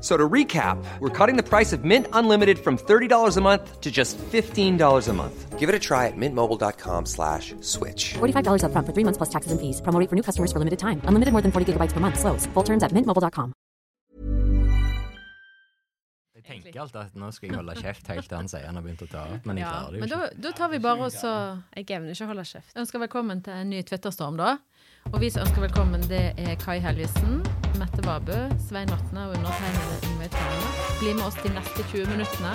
So to recap, we're cutting the price of Mint Unlimited from $30 a month to just $15 a month. Give it a try at mintmobile.com slash switch. $45 upfront for three months plus taxes and fees. Promo for new customers for limited time. Unlimited more than 40 gigabytes per month. Slows. Full terms at mintmobile.com. Jeg tenker alltid at nå skal jeg holde kjeft helt til han sier han har begynt å ta opp, men jeg Ja, klarer det jo jo Ja, men da tar vi bare og så Jeg evner ikke å holde kjeft. ønsker velkommen til en ny Twitterstorm, da. Og vi som ønsker velkommen, det er Kai Helgesen, Mette Vabø, Svein Vatne og undertegnede Ingveig Tane. Bli med oss de neste 20 minuttene.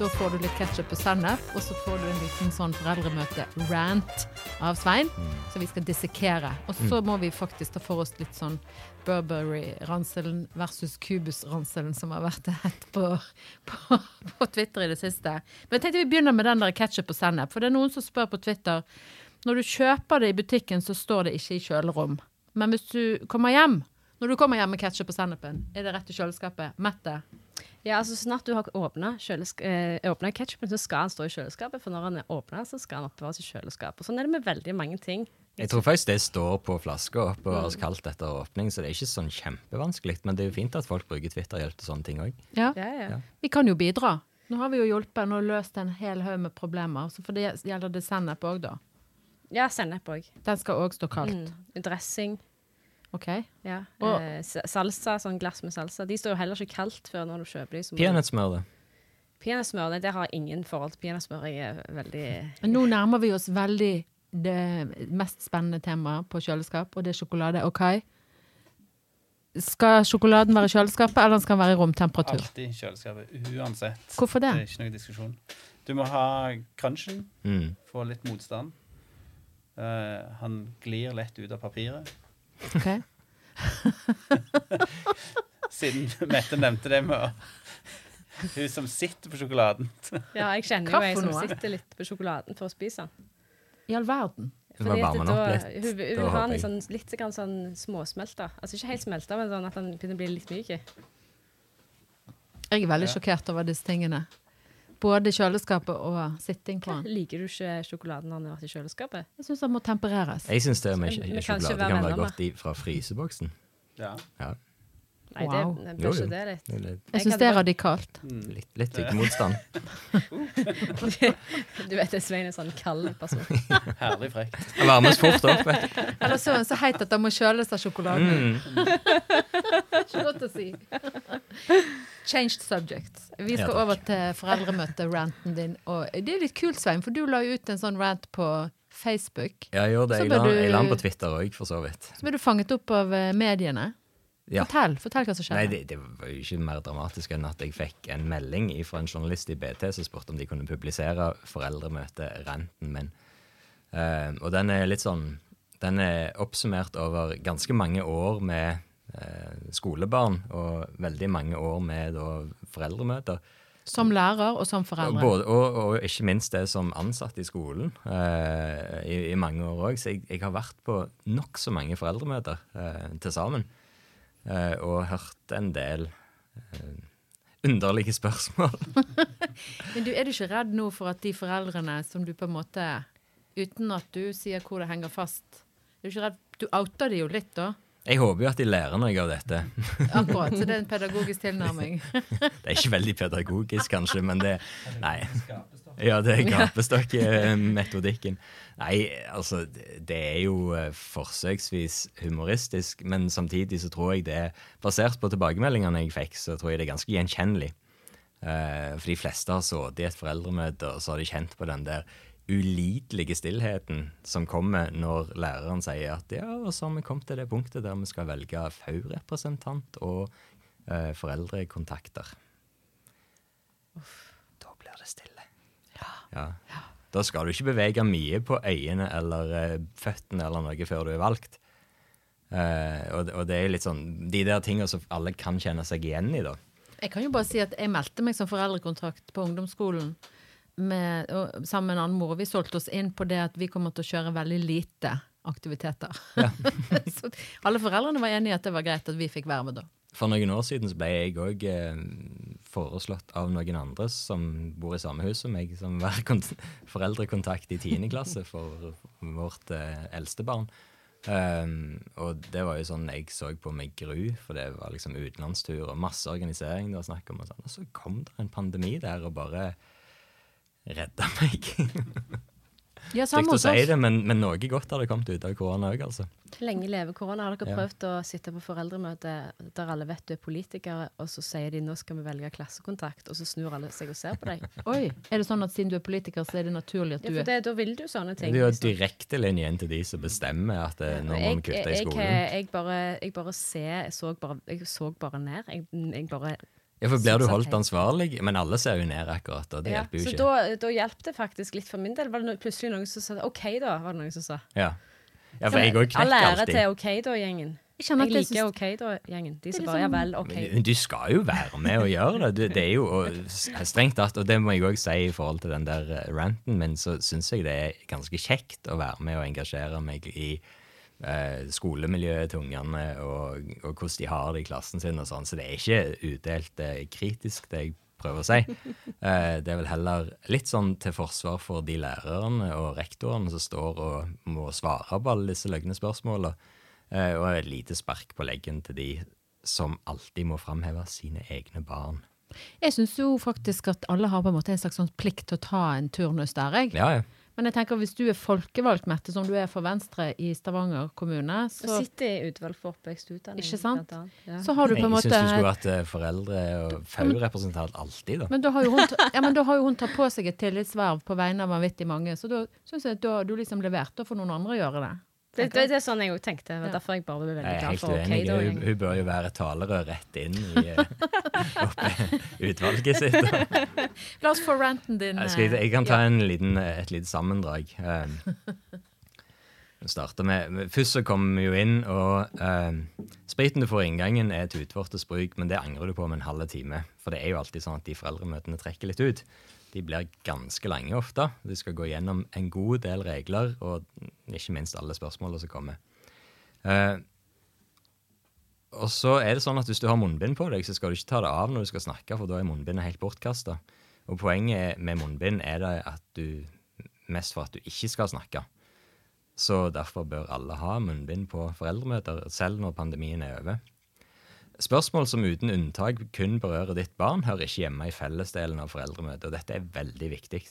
Da får du litt ketsjup og sennep, og så får du en liten sånn foreldremøte-rant av Svein, som vi skal dissekere. Og så må vi faktisk ta for oss litt sånn Burberry-ranselen versus Cubus-ranselen som har vært hett på, på, på Twitter i det siste. Men jeg tenkte vi begynner med den der ketsjup og sennep, for det er noen som spør på Twitter når du kjøper det i butikken, så står det ikke i kjølerom. Men hvis du kommer hjem, når du kommer hjem med ketsjup og sennepen, er det rett i kjøleskapet? Mette? Ja, altså Snart du har åpna eh, ketsjupen, så skal den stå i kjøleskapet. For når den er åpna, så skal den oppbevares i kjøleskapet. Sånn er det med veldig mange ting. Jeg tror faktisk det står på flaska oppbevares kaldt etter åpning, så det er ikke sånn kjempevanskelig. Men det er jo fint at folk bruker Twitter-hjelp til sånne ting òg. Ja. Ja, ja. Vi kan jo bidra. Nå har vi jo hjulpet og løst en hel haug med problemer. Så for det gjelder det sennep òg, da. Ja, sennep òg. Den skal òg stå kaldt. Mm. Dressing. OK? Ja. Og- Eh, sa- salsa, sånn glass med salsa. De står jo heller ikke kaldt før når du kjøper de. så må du- Peanøttsmør, det. Peanøttsmør, nei, det har jeg ingen forhold til. Peanøttsmør jeg er veldig Men nå nærmer vi oss veldig det mest spennende temaet på kjøleskap, og det er sjokolade. OK? Skal sjokoladen være i kjøleskapet, eller skal den være i romtemperatur? Alltid i kjøleskapet, uansett. Hvorfor det? Det er ikke noe diskusjon. Du må ha crunchen, Mm. få litt motstand. Eh, han glir lett ut av papiret. Ok? Siden Mette nevnte det med Hun som sitter på sjokoladen. Ja, jeg kjenner jo ei som noe? sitter litt på sjokoladen for å spise den. I all verden. Hun må varme den opp litt. Hun, hun Da vil ha den sånn, litt sånn småsmelta. Altså ikke helt smelta, men sånn at den begynner å bli litt myk. Jeg er veldig sjokkert over disse tingene. Både kjøleskapet og sitting på den. Liker du ikke sjokoladen når den har vært i kjøleskapet? Jeg syns den må tempereres. Jeg syns det med sjokolade kan være godt i, fra fryseboksen. Ja. Ja, Nei, Wow. det, det bør ikke det litt. det litt, Jeg syns det er radikalt. litt, litt motstand. Du vet, Svein er en sånn kald person. Herlig frekt. Han varmes fort opp. Eller så er så heit at han må kjøles av sjokoladen. Mm. Ikke godt å si. Changed subject. Vi skal Ja, over til foreldremøte-ranten din. Og det er litt kult, Svein, for du la jo ut en sånn rant på Facebook. Ja, jeg gjorde det. Jeg la, du- jeg la den på Twitter òg, for så vidt. Så ble du fanget opp av eh, mediene. Ja. Fortell, fortell hva som skjedde. Nei, det, det var jo ikke mer dramatisk enn at jeg fikk en melding fra en journalist i BT som spurte om de kunne publisere foreldremøteranten min. Uh, og den er litt sånn Den er oppsummert over ganske mange år med uh, skolebarn og veldig mange år med da, foreldremøter. Som lærer og som foreldre. både, og, og ikke minst det som ansatt i skolen Uh, i, i mange år òg. Så jeg, jeg har vært på nokså mange foreldremøter til sammen. Eh, og hørt en del eh, underlige spørsmål. Men du, er du ikke redd nå for at de foreldrene som du på en måte Uten at du sier hvor det henger fast er Du ikke redd Du outer de jo litt, da. Jeg håper jo at de lærer noe av dette. Akkurat. Så det er en pedagogisk tilnærming. Det er ikke veldig pedagogisk, kanskje, men det Nei. Ja, det er gapestokkmetodikken. Nei, altså, det er jo eh, forsøksvis humoristisk, men samtidig så tror jeg det er Basert på tilbakemeldingene jeg fikk, så tror jeg det er ganske gjenkjennelig. Eh, for de fleste har sittet i et foreldremøte, og så har de kjent på den der ulidelige stillheten som kommer når læreren sier at ja, og så har vi kommet til det punktet der vi skal velge FAU-representant og eh, foreldrekontakter. Da blir det stille. Ja. ja. Da skal du ikke bevege mye på øyene eller eh, føttene eller noe før du er valgt. Eh, og, og det er litt sånn de der tingene som alle kan kjenne seg igjen i, da. Jeg kan jo bare si at jeg meldte meg som foreldrekontrakt på ungdomsskolen med, og, sammen med en annen mor. og Vi solgte oss inn på det at vi kommer til å kjøre veldig lite aktiviteter. så alle foreldrene var enige i at det var greit at vi fikk være med da. For noen år siden så ble jeg òg eh, foreslått av noen andre som bor i samme hus som meg, som var foreldrekontakt i 10. klasse for vårt eh, eldste barn. Um, og det var jo sånn jeg så på med gru, for det var liksom utenlandstur og masse organisering det var snakk om. Og, sånn. og så kom det en pandemi der og bare redda meg. Ja, Stygt å si det, men, men noe godt har det kommet ut av korona òg, altså. Lenge leve korona. Har dere Ja. prøvd å sitte på foreldremøte der alle vet du er politikere, og så sier de nå skal vi velge klassekontakt, og så snur alle seg og ser på deg? Oi, er det sånn at siden du er politiker, så er det naturlig at Ja, du for er det, da vil du sånne ting. Det er jo direktelinje inn til de som bestemmer at det, nå må jeg, vi kutte i jeg, skolen. jeg, jeg, bare, jeg bare ser Jeg så bare, jeg så bare ned. Jeg, jeg bare Ja, for Blir du holdt ansvarlig? Men alle ser jo ned akkurat, og det ja, hjelper jo Så ikke. da, da hjalp det faktisk litt for min del. Var det no, plutselig noen som sa OK, da? var det noen som sa. Ja. ja, for jeg òg All alltid. ære alltid. til OK, da-gjengen. Jeg Jeg liker OK, da-gjengen. De som bare Ja sånn- vel, OK. Men du skal jo være med og gjøre det. Det er jo og strengt tatt, og det må jeg òg si i forhold til den der eh, ranten min, så syns jeg det er ganske kjekt å være med og engasjere meg i skolemiljøet til ungene og, og hvordan de har det i klassen sin og sånn. Så det er ikke udelt eh, kritisk, det jeg prøver å si. Eh, det er vel heller litt sånn til forsvar for de lærerne og rektorene som står og må svare på alle disse løgne spørsmåla. Eh, og et lite spark på leggen til de som alltid må framheve sine egne barn. Jeg syns jo faktisk at alle har på en måte en slags sånn plikt til å ta en turnus der, jeg. Ja, ja. Men jeg tenker hvis du er folkevalgt, Mette, som du er for Venstre i Stavanger kommune, Og så, sitter i utvalg for oppvekstutdanning. Ikke sant? Ja. så har du på Jeg en syns du skulle vært eh, foreldre- og FAU-representant alltid, da. men da, har jo hun, ja, men da har jo hun tatt på seg et tillitsverv på vegne av vanvittig mange, så da syns jeg at da har du liksom levert. Da får noen andre gjøre det. Det, det, det er sånn jeg òg tenkte. Det var Ja. derfor jeg bare ble veldig glad for OK, uenig. Hun, hun bør jo være talerør rett inn i eh, utvalget sitt. La oss få ranten din. Jeg, skal, jeg kan eh, ta en liten, et lite sammendrag. Um, med, Først så kommer vi jo inn, og um, spriten du får i inngangen, er et utvortes bruk, men det angrer du på om en halv time. For det er jo alltid sånn at de foreldremøtene trekker litt ut. De blir ganske lange ofte. De skal gå gjennom en god del regler, og ikke minst alle spørsmålene som kommer. Eh, og så er det sånn at Hvis du har munnbind på deg, så skal du ikke ta det av når du skal snakke, for da er munnbindet helt bortkasta. Og poenget med munnbind er det at du mest for at du ikke skal snakke. Så derfor bør alle ha munnbind på foreldremøter, selv når pandemien er over. Spørsmål som uten unntak kun berører ditt barn, hører ikke hjemme i fellesdelen av foreldremøtet, og dette er veldig viktig.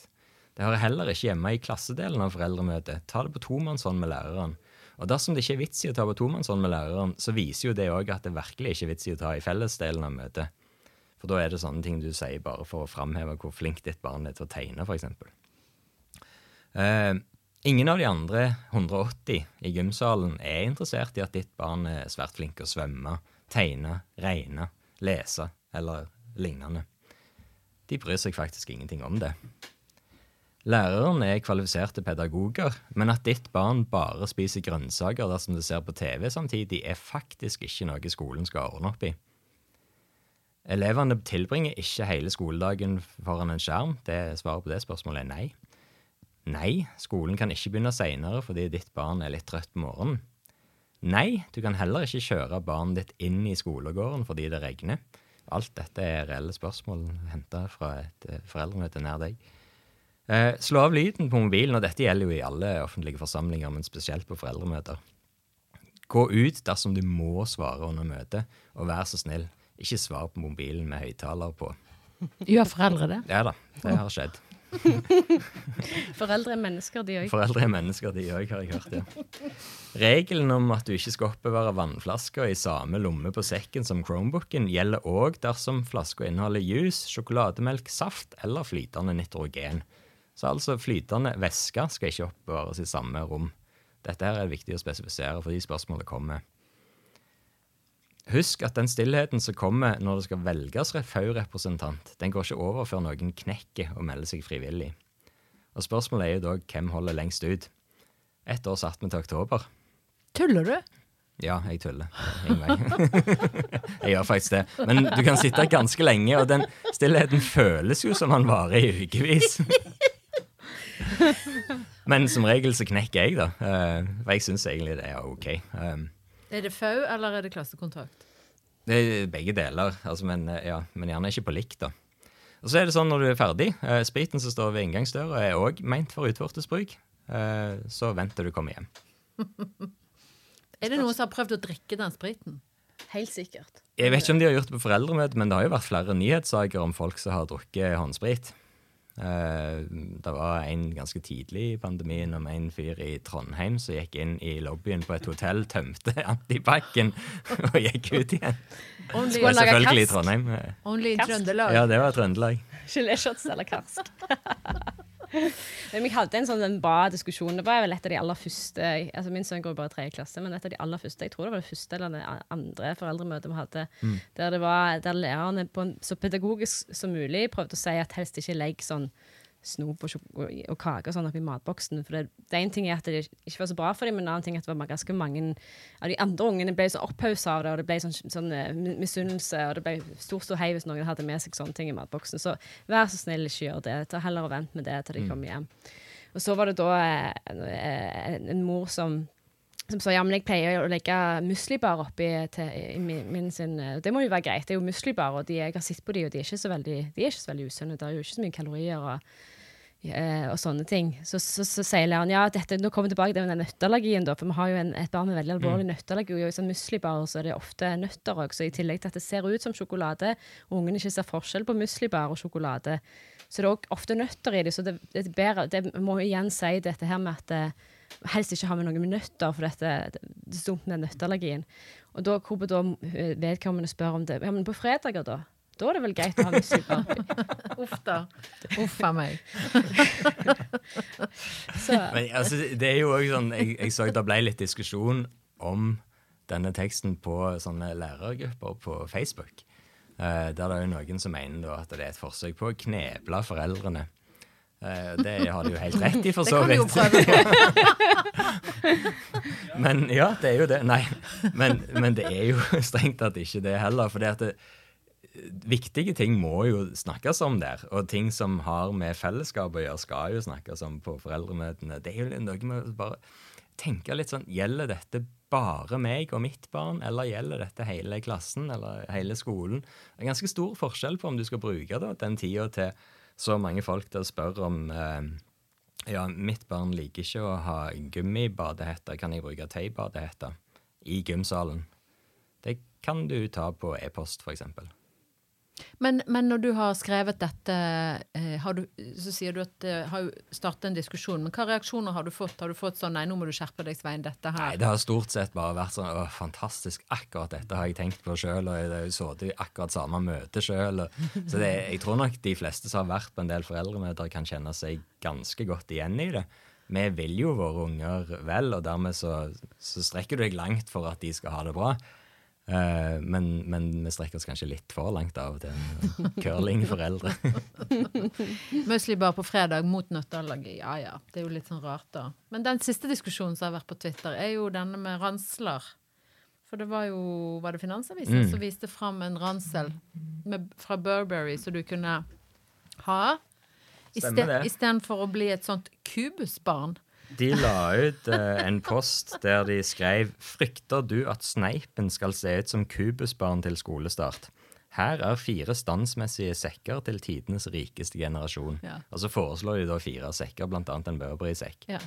Det hører heller ikke hjemme i klassedelen av foreldremøtet. Ta det på tomannshånd med læreren. Og dersom det ikke er vits i å ta på tomannshånd med læreren, så viser jo det òg at det virkelig ikke er vits i å ta i fellesdelen av møtet. For da er det sånne ting du sier bare for å framheve hvor flink ditt barn er til å tegne, f.eks. Eh, ingen av de andre 180 i gymsalen er interessert i at ditt barn er svært flink til å svømme, tegne, regne, lese eller lignende. De bryr seg faktisk ingenting om det. Læreren er kvalifiserte pedagoger, men at ditt barn bare spiser grønnsaker dersom det ser på TV samtidig, er faktisk ikke noe skolen skal ordne opp i. Elevene tilbringer ikke hele skoledagen foran en skjerm. Det Svaret på det spørsmålet er nei. Nei, skolen kan ikke begynne seinere fordi ditt barn er litt trøtt på morgenen. Nei, du kan heller ikke kjøre barnet ditt inn i skolegården fordi det regner. Alt dette er reelle spørsmål henta fra et eh, foreldremøte nær deg. Eh, slå av lyden på mobilen, og dette gjelder jo i alle offentlige forsamlinger, men spesielt på foreldremøter. Gå ut dersom du må svare under møtet, og vær så snill, ikke svar på mobilen med høyttaler på. Gjør foreldre det? Ja da, det har skjedd. Foreldre er mennesker, de òg. Foreldre er mennesker, de òg, har jeg hørt. ja. Regelen om at du ikke skal oppbevare vannflasker i samme lomme på sekken som Chromebooken, gjelder òg dersom flaska inneholder juice, sjokolademelk, saft eller flytende nitrogen. Så altså flytende væske skal ikke oppbevares i samme rom. Dette her er viktig å spesifisere fordi spørsmålet kommer. Husk at den stillheten som kommer når det skal velges FAU-representant, den går ikke over før noen knekker og melder seg frivillig. Og spørsmålet er jo da hvem holder lengst ut. Ett år satt vi til oktober. Tuller du? Ja, jeg tuller. Jeg gjør faktisk det. Men du kan sitte ganske lenge, og den stillheten føles jo som han varer i ukevis. Men som regel så knekker jeg, da. Eh, For jeg syns egentlig det er OK. Er det FAU, eller er det klassekontakt? Det er begge deler, altså, men, eh, ja, men gjerne ikke på likt, da. Og så er det sånn når du er ferdig, eh, spriten som står ved inngangsdøra er òg meint for utvortes bruk. Eh, så vent til du kommer hjem. Er det noen som har prøvd å drikke den spriten? Helt sikkert. Jeg vet ikke om de har gjort det på foreldremøte, men det har jo vært flere nyhetssaker om folk som har drukket håndsprit. Eh, det var en ganske tidlig i pandemien om en fyr i Trondheim som gikk inn i lobbyen på et hotell, tømte antibac-en og gikk ut igjen. Only, Og selvfølgelig i Trondheim. eh, only i Trøndelag. Ja, det var Trøndelag. Geléshots eller karsk. Men vi hadde en sånn en bra diskusjon. Det var vel et av de aller første altså Min sønn går jo bare i tredje klasse, men et av de aller første Jeg tror det var det første eller det andre foreldremøtet vi hadde. Der det var Der lærerne på en, så pedagogisk som mulig prøvde å si at helst ikke legg sånn snop og, og, kake og sånn oppi matboksen. For det, det ene ting er at det ikke var så bra for dem, men en annen ting er at det var ganske mange av de andre ungene ble så opphausa av det, og det ble sånn, sånn eh, misunnelse, og det ble stor hei hvis noen hadde med seg sånne ting i matboksen. Så vær så snill, ikke gjør det. Ta heller og vent med det til de kommer hjem. Og så var det da eh, en, en mor som som sa ja, men jeg pleier å legge muslibar oppi til, i min, min sin eh, Det må jo være greit. Det er jo muslibar, og de, jeg har sett på de, og de er ikke så veldig, de er ikke så veldig usunne. Det er jo ikke så mye kalorier og, eh, og sånne ting. Så, så, så sier læreren ja, dette, nå kommer vi tilbake til den nøtteallergien, da, for vi har jo en, et barn med veldig alvorlig nøtteallergi. Og i sånn muslibar så er det ofte nøtter òg, så i tillegg til at det ser ut som sjokolade, og ungen ikke ser forskjell på muslibar og sjokolade, så det er òg ofte nøtter i det. Så det, det, bedre, det må igjen si dette her med at eh, helst ikke ha med noe med nøtter, for dette, det, det er dumt med nøtteallergien. Og da hvor da eh, vedkommende spør om det Ja, men på fredager, da? Da er det vel greit å ha litt oppi. Uff da. Uff a meg. Så Men altså, det er jo også sånn Jeg, jeg så det ble litt diskusjon om denne teksten på sånne lærergrupper på Facebook. Uh, der det er jo noen som mener da at det er et forsøk på å kneble foreldrene. Uh, det har de jo helt rett i, for så vidt. Det kan du jo prøve på. Men ja, det er jo det. Nei, men, men det er jo strengt tatt ikke det heller. For det at det, viktige ting må jo snakkes om der. Og ting som har med fellesskap å gjøre, skal jo snakkes om på foreldremøtene. Det er jo noe med å bare tenke litt sånn Gjelder dette bare meg og mitt barn, eller gjelder dette hele klassen eller hele skolen? Det er ganske stor forskjell på om du skal bruke da, den tida til så mange folk til å spørre om eh, ja, mitt barn liker ikke å ha gummibadehette. Kan jeg bruke teibadehette i gymsalen? Det kan du ta på e-post, f.eks. Men, men når du har skrevet dette, eh, du, så sier du at det har startet en diskusjon. Men hva reaksjoner har du fått? Har du fått sånn 'nei, nå må du skjerpe deg, Svein', dette her? Nei, det har stort sett bare vært sånn å, fantastisk, akkurat dette har jeg tenkt på sjøl, og jeg har sittet i akkurat samme møte sjøl. Så det, jeg tror nok de fleste som har vært på en del foreldremøter, kan kjenne seg ganske godt igjen i det. Vi vil jo våre unger vel, og dermed så, så strekker du deg langt for at de skal ha det bra. Eh, men, men vi strekker oss kanskje litt for langt av til en Curlingforeldre. Muslibar på fredag mot nøtteallergi. Ja ja, det er jo litt sånn rart, da. Men den siste diskusjonen som har vært på Twitter, er jo denne med ransler. For det var jo Var det Finansavisen Mm. som viste fram en ransel med, fra Burberry som du kunne ha? Istedenfor å bli et sånt kubusbarn. De la ut eh, en post der de skrev Frykter du at sneipen skal se ut som kubusbarn til skolestart? Her er fire standsmessige sekker til tidenes rikeste generasjon. Ja. Og så foreslår de da fire sekker, annet en Burberry-sekk. Ja.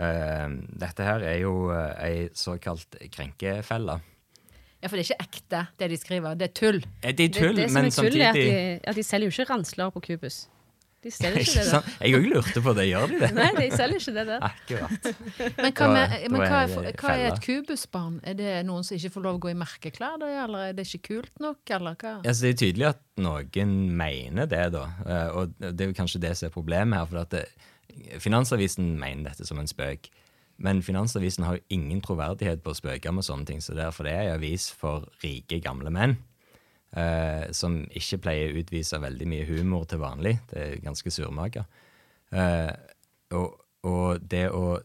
Uh, dette her er jo uh, ei såkalt krenkefelle. ja, for det er ikke ekte, det de skriver. Det er tull. Eh, Det er tull, det som men er tull, er at de, at de selger jo ikke ransler på Kubus. De selger ikke Ikke det sant? Jeg òg lurte på det. Gjør de det? Nei, de selger ikke det der. Akkurat. Men hva, med, men hva, er, hva er et kubusbarn? Er det noen som ikke får lov å gå i merkeklær, da, eller er det ikke kult nok, eller hva? Altså, det er tydelig at noen mener det, da. Eh, Og det er jo kanskje det som er problemet her. For at det, Finansavisen mener dette som en spøk. Men Finansavisen har jo ingen troverdighet på å spøke med sånne ting. Så derfor det er en avis for rike, gamle menn. Eh, som ikke pleier å utvise veldig mye humor til vanlig. Det er ganske surmaga. Eh, og, og det å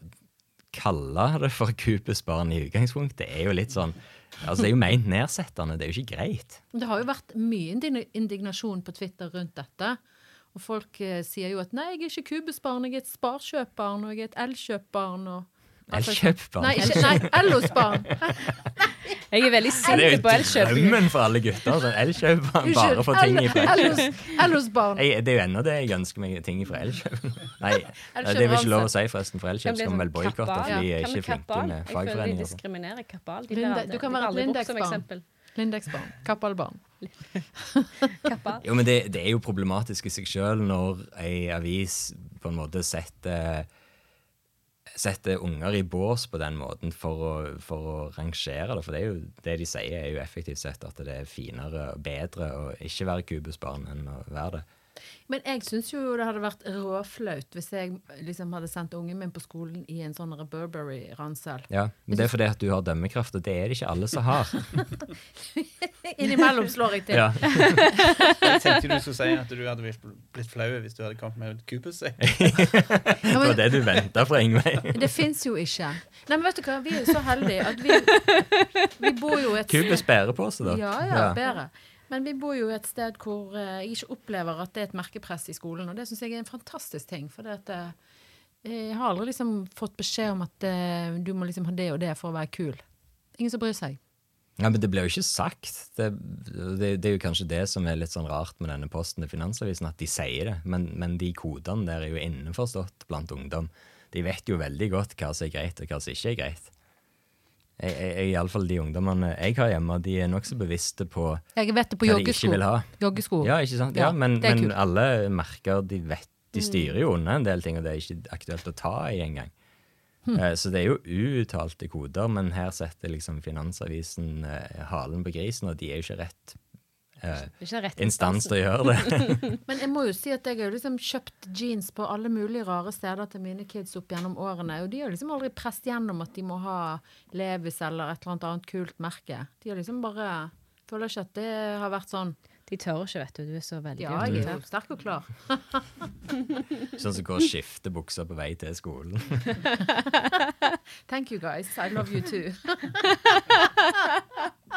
kalle det for kupusbarn i utgangspunktet er jo litt sånn Altså, det er jo meint nedsettende. Det er jo ikke greit. Det har jo vært mye indignasjon på Twitter rundt dette. Og folk eh, sier jo at nei, jeg er ikke kubusbarn, jeg er et sparkjøpbarn, og jeg er et elkjøpbarn. og... Elkjøpbarn. Nei, ikke, nei Ellos-barn. Jeg er veldig Det er jo drømmen for alle gutter. Sånn Elkjøp bare for ting fra Elkjøp. Det er jo ennå det jeg ønsker meg, ting fra Elkjøp. Nei, det er vel ikke lov å si, forresten, for Elkjøp skal vi vel boikotte, fordi jeg er ikke flinke med fagforeninger. Jeg føler de sånn. diskriminerer Kappal. Du kan være et Lindex-barn. Lindex-barn. Kappal-barn. Kappal. Jo, men det, det er jo problematisk i seg sjøl når ei avis på en måte setter setter unger i bås på den måten for å, for å rangere det. For det jo det de sier, er jo effektivt sett at det er finere og bedre å ikke være kubusbarn enn å være det. Men jeg syns jo det hadde vært råflaut hvis jeg liksom hadde sendt ungen min på skolen i en sånn Burberry-ransel. Ja, Men det er fordi at du har dømmekraft, og det er det ikke alle som har. Innimellom slår jeg til. Ja. Jeg tenkte du skulle si at du hadde blitt- flau hvis du hadde kommet med et kupussekk. Det var det du venta fra Ingveig. Det fins jo ikke. Nei, men vet du hva, vi er jo så heldige at vi, vi bor jo et Kubus bærepose, da. Ja, ja, bedre. Men vi bor jo et sted hvor eh, jeg ikke opplever at det er et merkepress i skolen, og det syns jeg er en fantastisk ting. For eh, jeg har aldri liksom fått beskjed om at eh, du må liksom ha det og det for å være kul. Ingen som bryr seg. Ja, men det blir jo ikke sagt. Det, det, det er jo kanskje det som er litt sånn rart med denne posten til Finansavisen, at de sier det. Men, men de kodene der er jo innforstått blant ungdom. De vet jo veldig godt hva som er greit, og hva som ikke er greit. Jeg, jeg, jeg, i alle fall de ungdommene jeg har hjemme, de er nokså bevisste på Jeg vet det på hva de ikke joggesko. vil ha. Joggesko. Ja, ikke sant? Ja, Ja, men, men alle merker de vet De styrer jo unna en del ting, og det er ikke aktuelt å ta i engang. Hmm. Eh, Så det er jo uuttalte koder, men her setter liksom Finansavisen eh, halen på grisen, og de er jo ikke rett eh, instans til å gjøre det. Men jeg må jo si at jeg har liksom kjøpt jeans på alle mulige rare steder til mine kids opp gjennom årene, og de har liksom aldri presset gjennom at de må ha Levis eller et eller annet annet kult merke. De har liksom bare Føler ikke at det har vært sånn De tør ikke, vet du. Du er så veldig Ja, jeg er sterk og klar. Sånn som går og skifter bukser på vei til skolen. Thank you guys. I love you too.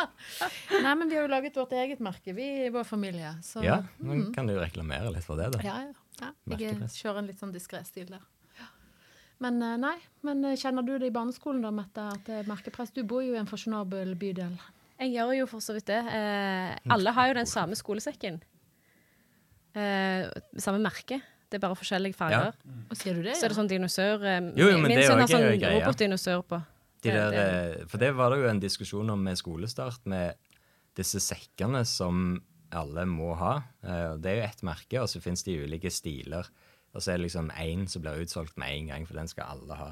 Nei, men vi har jo laget vårt eget merke, vi i vår familie. Så Ja, men kan du jo reklamere litt for det, da? ja, ja. ja. Jeg kjører en litt sånn diskré stil der. Men eh, nei, men eh, kjenner du det i barneskolen da, Mette, at det er merkepress? Du bor jo i en fasjonabel bydel. Jeg gjør jo for så vidt det. Eh, alle har jo den samme skolesekken. Eh, samme merke. Det er bare forskjellige farger. Og sier du det? Så er det sånn dinosaur eh, Jo, jo, men Min det er sønn jo har sånn robotdinosaur på. De der, eh, for det var det jo en diskusjon om med skolestart, med disse sekkene som alle må ha. Eh, Det er jo ett merke, og så fins det ulike stiler. Og så er det liksom én som blir utsolgt med en gang, for den skal alle ha.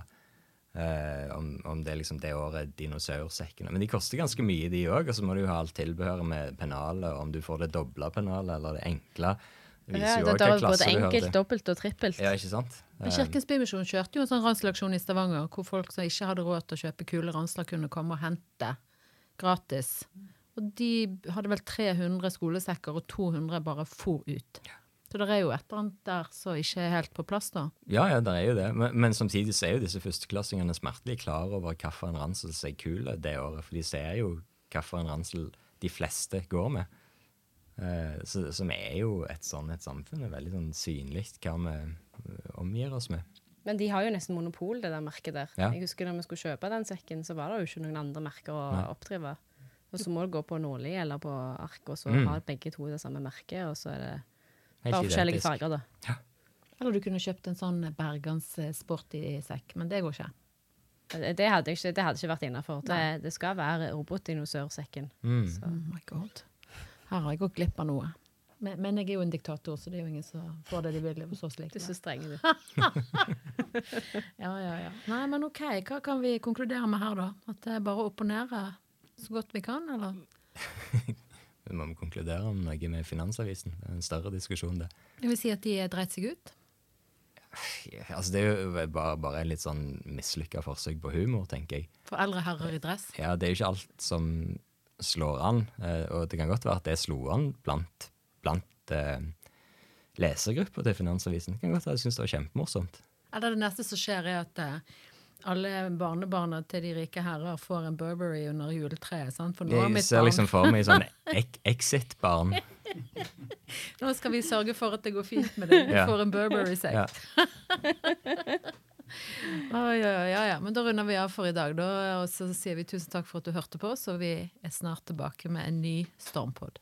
Eh, om, om det er liksom det året dinosaursekkene. Men de koster ganske mye, de òg. Og så må du jo ha alt tilbehøret med pennalet, om du får det doble pennalet eller det enkle. Det Ja, viser jo det er både enkelt, dobbelt og trippelt. Ja, ikke sant? Men Kirkens Bymisjon kjørte jo en sånn ranslagsjon i Stavanger, hvor folk som ikke hadde råd til å kjøpe kule ransler, kunne komme og hente gratis. Og de hadde vel 300 skolesekker, og 200 bare for ut. Så det er jo et eller annet der som ikke er helt på plass, da. Ja, ja, det er jo det. Men, men samtidig så er jo disse førsteklassingene smertelig klar over hvilken ransel som er kul det året. For de ser jo hvilken ransel de fleste går med. Eh, så, som er jo et sånn et samfunn. Det er veldig sånn synlig hva vi eh, omgir oss med. Men de har jo nesten monopol, det der merket der. Ja. Jeg husker når vi skulle kjøpe den sekken, så var det jo ikke noen andre merker å Nei. oppdrive. Og så må du gå på Nordli eller på Ark, og så Mm. har begge to det samme merket, og så er det Helt bare forskjellige farger, da. Eller du kunne kjøpt en sånn Bergans eh, sporty sekk, men det går ikke. Det det hadde ikke, det hadde ikke vært innafor. Det, det skal være robotdinosaursekken. Mm. Så. Oh my god. Her har jeg gått glipp av noe. Men, men jeg er jo en diktator, så det er jo ingen som får det de vil hos oss Du er så streng, du. Ja, ja, ja. Nei, men OK, hva kan vi konkludere med her, da? At det er bare å opponere så godt vi kan, eller? Vi må konkludere om noe med Finansavisen. Det er en større diskusjon, det. Det vil si at de dreit seg ut. Ja, Altså, det er jo bare, bare en litt sånn mislykka forsøk på humor, tenker jeg. For eldre herrer i dress. Ja, det er jo ikke alt som slår an, eh, og det kan godt være at det slo an blant, blant eh, lesergruppa til Finansavisen. Det kan godt være jeg syns det var kjempemorsomt. Eller det neste som skjer, er at eh, alle barnebarna til de rike herrer får en Burberry under juletreet. Sant? For nå Jeg mitt ser barn liksom for meg sånn ek Exit-barn. Nå skal vi sørge for at det går fint med det. Du Ja. får en Burberry-sekt. Ja. Oi, oi, oi, ja. Men da runder vi av for i dag, da. Og så sier vi tusen takk for at du hørte på oss, og vi er snart tilbake med en ny Stormpod.